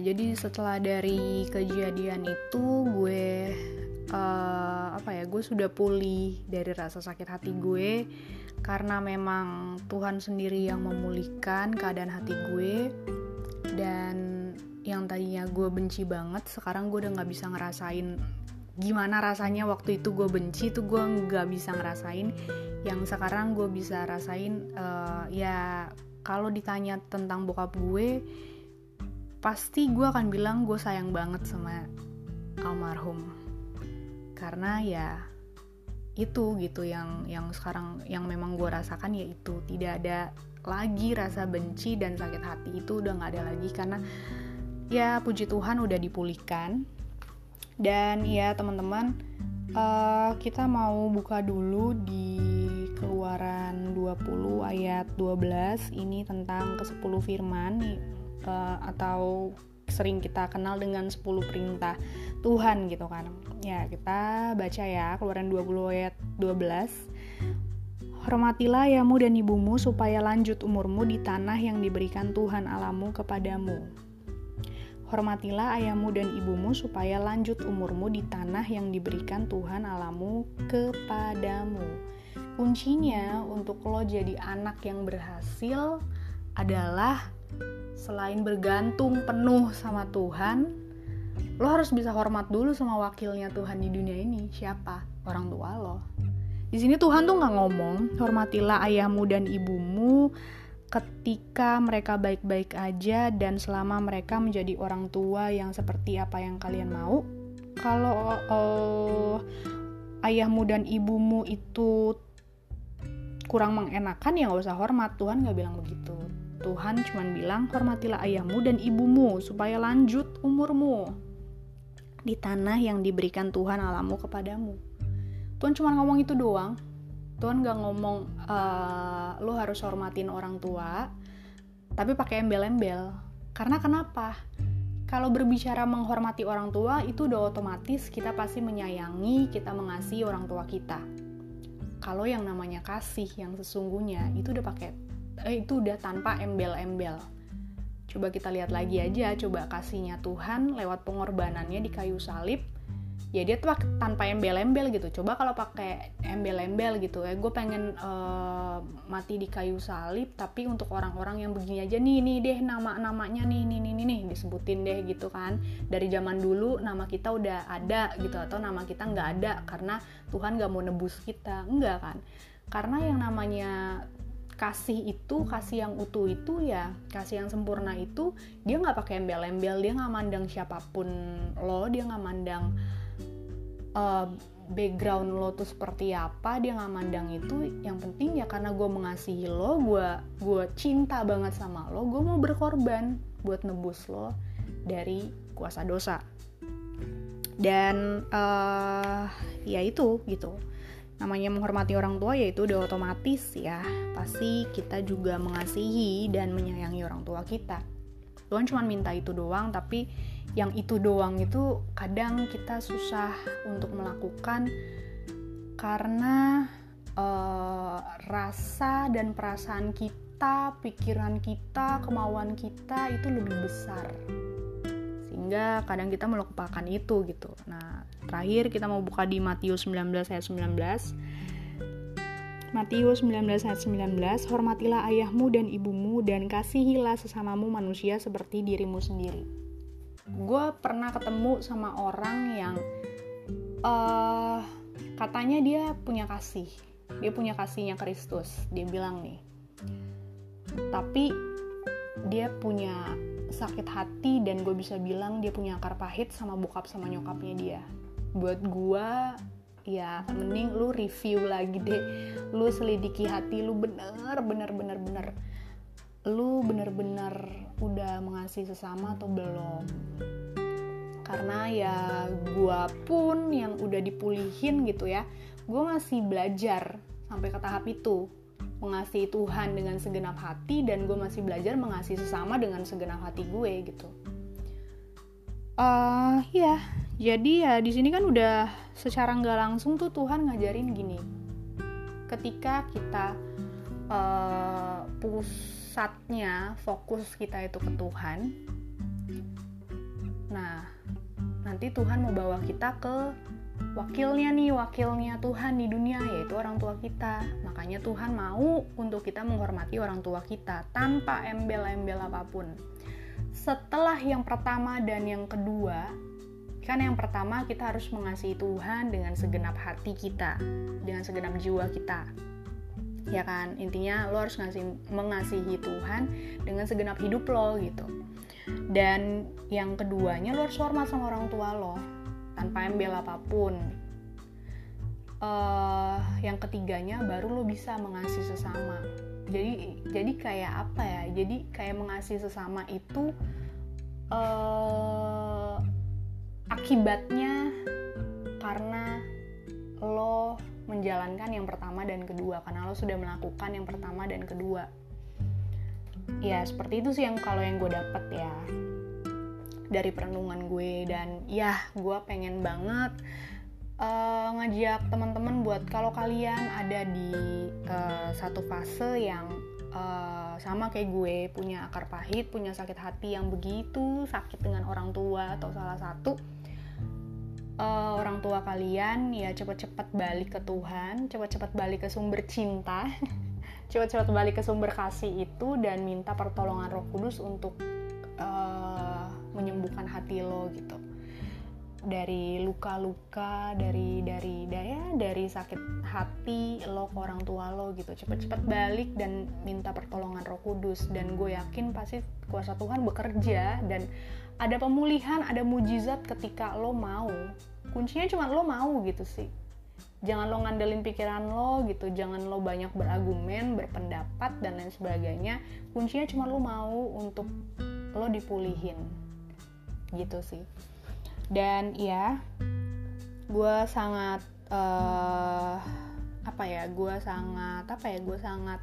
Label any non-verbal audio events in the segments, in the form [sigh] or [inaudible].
jadi setelah dari kejadian itu gue uh, apa ya gue sudah pulih dari rasa sakit hati gue. Karena memang Tuhan sendiri yang memulihkan keadaan hati gue. Dan yang tadinya gue benci banget sekarang gue udah nggak bisa ngerasain gimana rasanya waktu itu gue benci tuh gue nggak bisa ngerasain. Yang sekarang gue bisa rasain uh, ya kalau ditanya tentang bokap gue pasti gue akan bilang gue sayang banget sama almarhum. Karena ya itu gitu yang yang sekarang yang memang gue rasakan yaitu tidak ada lagi rasa benci dan sakit hati itu udah nggak ada lagi. Karena ya puji Tuhan udah dipulihkan. Dan ya teman-teman uh, kita mau buka dulu di keluaran 20 ayat 12 ini tentang ke-10 firman uh, atau sering kita kenal dengan 10 perintah Tuhan gitu kan. Ya, kita baca ya Keluaran 20 ayat 12. Hormatilah ayahmu dan ibumu supaya lanjut umurmu di tanah yang diberikan Tuhan Alamu kepadamu. Hormatilah ayahmu dan ibumu supaya lanjut umurmu di tanah yang diberikan Tuhan Alamu kepadamu. Kuncinya untuk lo jadi anak yang berhasil adalah selain bergantung penuh sama Tuhan, lo harus bisa hormat dulu sama wakilnya Tuhan di dunia ini. Siapa? Orang tua lo. Di sini Tuhan tuh nggak ngomong, hormatilah ayahmu dan ibumu ketika mereka baik-baik aja dan selama mereka menjadi orang tua yang seperti apa yang kalian mau. Kalau uh, ayahmu dan ibumu itu kurang mengenakan ya nggak usah hormat Tuhan nggak bilang begitu Tuhan cuma bilang hormatilah ayahmu dan ibumu supaya lanjut umurmu di tanah yang diberikan Tuhan alamu kepadamu. Tuhan cuma ngomong itu doang. Tuhan gak ngomong uh, lo harus hormatin orang tua, tapi pakai embel-embel. Karena kenapa? Kalau berbicara menghormati orang tua itu udah otomatis kita pasti menyayangi, kita mengasihi orang tua kita. Kalau yang namanya kasih yang sesungguhnya itu udah pakai itu udah tanpa embel-embel. Coba kita lihat lagi aja, coba kasihnya Tuhan lewat pengorbanannya di kayu salib. Ya dia tuh tanpa embel-embel gitu. Coba kalau pakai embel-embel gitu, ya gue pengen uh, mati di kayu salib, tapi untuk orang-orang yang begini aja nih, nih deh nama-namanya nih, nih, nih, nih, nih, disebutin deh gitu kan. Dari zaman dulu nama kita udah ada gitu, atau nama kita nggak ada karena Tuhan nggak mau nebus kita, enggak kan? Karena yang namanya kasih itu kasih yang utuh itu ya kasih yang sempurna itu dia nggak pakai embel-embel dia nggak mandang siapa pun lo dia nggak mandang uh, background lo tuh seperti apa dia nggak mandang itu. Yang penting ya karena gue mengasihi lo gue gue cinta banget sama lo gue mau berkorban buat nebus lo dari kuasa dosa. Dan uh, ya itu gitu namanya menghormati orang tua yaitu udah otomatis ya. Pasti kita juga mengasihi dan menyayangi orang tua kita. Tuhan cuma minta itu doang tapi yang itu doang itu kadang kita susah untuk melakukan karena uh, rasa dan perasaan kita pikiran kita kemauan kita itu lebih besar sehingga kadang kita melupakan itu gitu. Nah terakhir kita mau buka di Matius 19 ayat 19 Matius 19 ayat 19 Hormatilah ayahmu dan ibumu dan kasihilah sesamamu manusia seperti dirimu sendiri. Gue pernah ketemu sama orang yang uh, katanya dia punya kasih. Dia punya kasihnya Kristus dia bilang nih. Tapi dia punya sakit hati dan gue bisa bilang dia punya akar pahit sama bokap sama nyokapnya dia. Buat gue ya mending lu review lagi deh. Lu selidiki hati lu bener bener bener bener. Lu bener-bener udah mengasihi sesama atau belum? Karena ya gue pun yang udah dipulihin gitu ya gue masih belajar sampai ke tahap itu mengasihi Tuhan dengan segenap hati dan gue masih belajar mengasihi sesama dengan segenap hati gue gitu. Uh, ya, jadi ya di sini kan udah secara nggak langsung tuh Tuhan ngajarin gini. Ketika kita uh, pusatnya fokus kita itu ke Tuhan, nah nanti Tuhan mau bawa kita ke wakilnya nih wakilnya Tuhan di dunia yaitu orang tua kita. Makanya Tuhan mau untuk kita menghormati orang tua kita tanpa embel-embel apa pun. Setelah yang pertama dan yang kedua kan yang pertama kita harus mengasihi Tuhan dengan segenap hati kita dengan segenap jiwa kita. Ya kan? Intinya lo harus ngasih mengasihi Tuhan dengan segenap hidup lo gitu. Dan yang keduanya lo harus hormat sama orang tua lo tanpa embel apa pun. Uh, yang ketiganya baru lo bisa mengasihi sesama. Jadi jadi kayak apa ya? Jadi kayak mengasihi sesama itu uh, akibatnya karena lo menjalankan yang pertama dan kedua. Karena lo sudah melakukan yang pertama dan kedua. Ya seperti itu sih yang kalau yang gue dapet ya dari perenungan gue dan ya gue pengen banget uh, ngajak teman-teman buat kalau kalian ada di uh, satu fase yang uh, sama kayak gue punya akar pahit punya sakit hati yang begitu sakit dengan orang tua atau salah satu uh, orang tua kalian ya cepat-cepat balik ke Tuhan, cepat-cepat balik ke sumber cinta, [laughs] cepat-cepat balik ke sumber kasih itu dan minta pertolongan Roh Kudus untuk uh, menyembuhkan hati lo gitu. Dari luka-luka dari dari daya dari sakit hati lo ke orang tua lo gitu. Cepet-cepet balik dan minta pertolongan Roh Kudus. Dan gue yakin pasti kuasa Tuhan bekerja dan ada pemulihan ada mujizat ketika lo mau. Kuncinya cuma lo mau gitu sih. Jangan lo ngandelin pikiran lo gitu. Jangan lo banyak berargumen berpendapat dan lain sebagainya. Kuncinya cuma lo mau untuk lo dipulihin gitu sih. Dan ya gue sangat uh, apa ya gue sangat apa ya gue sangat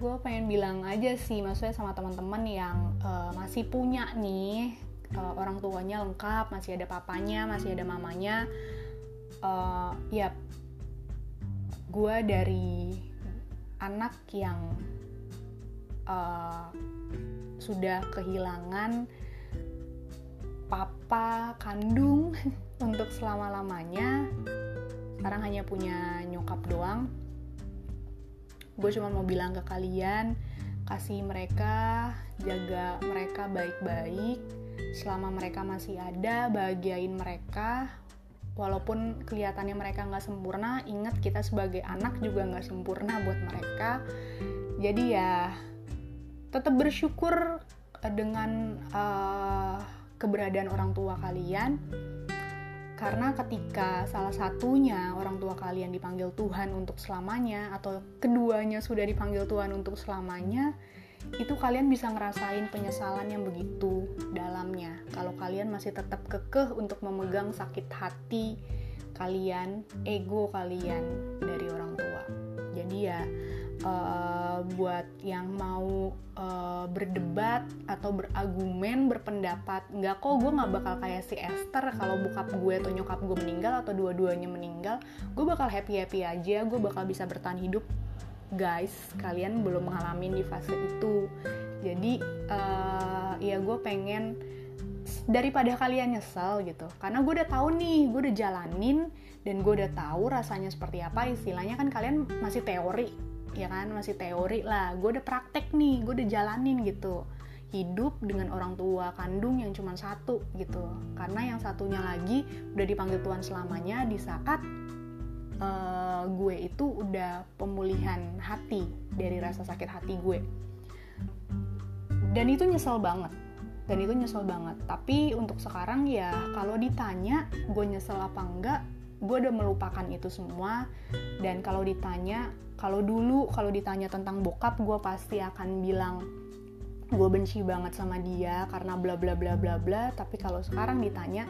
gue pengen bilang aja sih maksudnya sama teman-teman yang uh, masih punya nih uh, orang tuanya lengkap masih ada papanya masih ada mamanya uh, ya gue dari anak yang uh, sudah kehilangan papa kandung [laughs] untuk selama-lamanya. Sekarang hanya punya nyokap doang. Gue cuma mau bilang ke kalian kasih mereka jaga mereka baik-baik. Selama mereka masih ada bahagiain mereka. Walaupun kelihatannya mereka nggak sempurna ingat kita sebagai anak juga nggak sempurna buat mereka. Jadi ya tetap bersyukur dengan uh, keberadaan orang tua kalian. Karena ketika salah satunya orang tua kalian dipanggil Tuhan untuk selamanya atau keduanya sudah dipanggil Tuhan untuk selamanya itu kalian bisa ngerasain penyesalan yang begitu dalamnya. Kalau kalian masih tetap kekeh untuk memegang sakit hati kalian ego kalian dari orang tua. Jadi ya uh, buat yang mau uh, berdebat atau berargumen berpendapat nggak kok gue nggak bakal kayak si Esther kalau bokap gue atau nyokap gue meninggal atau dua-duanya meninggal gue bakal happy happy aja gue bakal bisa bertahan hidup. Guys kalian belum mengalami di fase itu. Jadi uh, ya gue pengen daripada kalian nyesel gitu. Karena gue udah tahu nih gue udah jalanin dan gue udah tahu rasanya seperti apa. Istilahnya kan kalian masih teori ya kan masih teori lah. Gue udah praktek nih gue udah jalanin gitu. Hidup dengan orang tua kandung yang cuma satu gitu. Karena yang satunya lagi udah dipanggil Tuhan selamanya di saat uh, gue itu udah pemulihan hati dari rasa sakit hati gue. Dan itu nyesel banget. Dan itu nyesel banget. Tapi untuk sekarang ya kalau ditanya gue nyesel apa enggak gue udah melupakan itu semua. Dan kalau ditanya kalau dulu kalau ditanya tentang bokap gue pasti akan bilang gue benci banget sama dia karena bla bla bla bla bla. Tapi kalau sekarang ditanya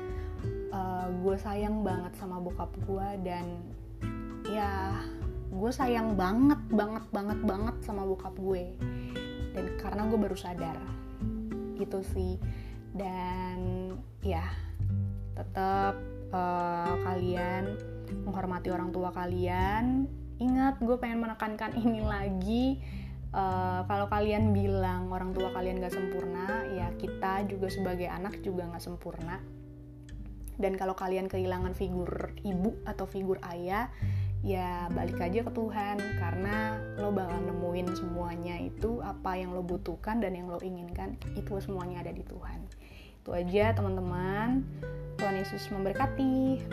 uh, gue sayang banget sama bokap gue dan ya gue sayang banget banget banget banget sama bokap gue. Dan karena gue baru sadar gitu sih. Dan ya tetap uh, eh, kalian menghormati orang tua kalian ingat gue pengen menekankan ini lagi. Uh, kalau kalian bilang orang tua kalian gak sempurna ya kita juga sebagai anak juga nggak sempurna. Dan kalau kalian kehilangan figur ibu atau figur ayah ya balik aja ke Tuhan. Karena lo bakal nemuin semuanya itu apa yang lo butuhkan dan yang lo inginkan itu semuanya ada di Tuhan. Itu aja teman-teman. Tuhan Yesus memberkati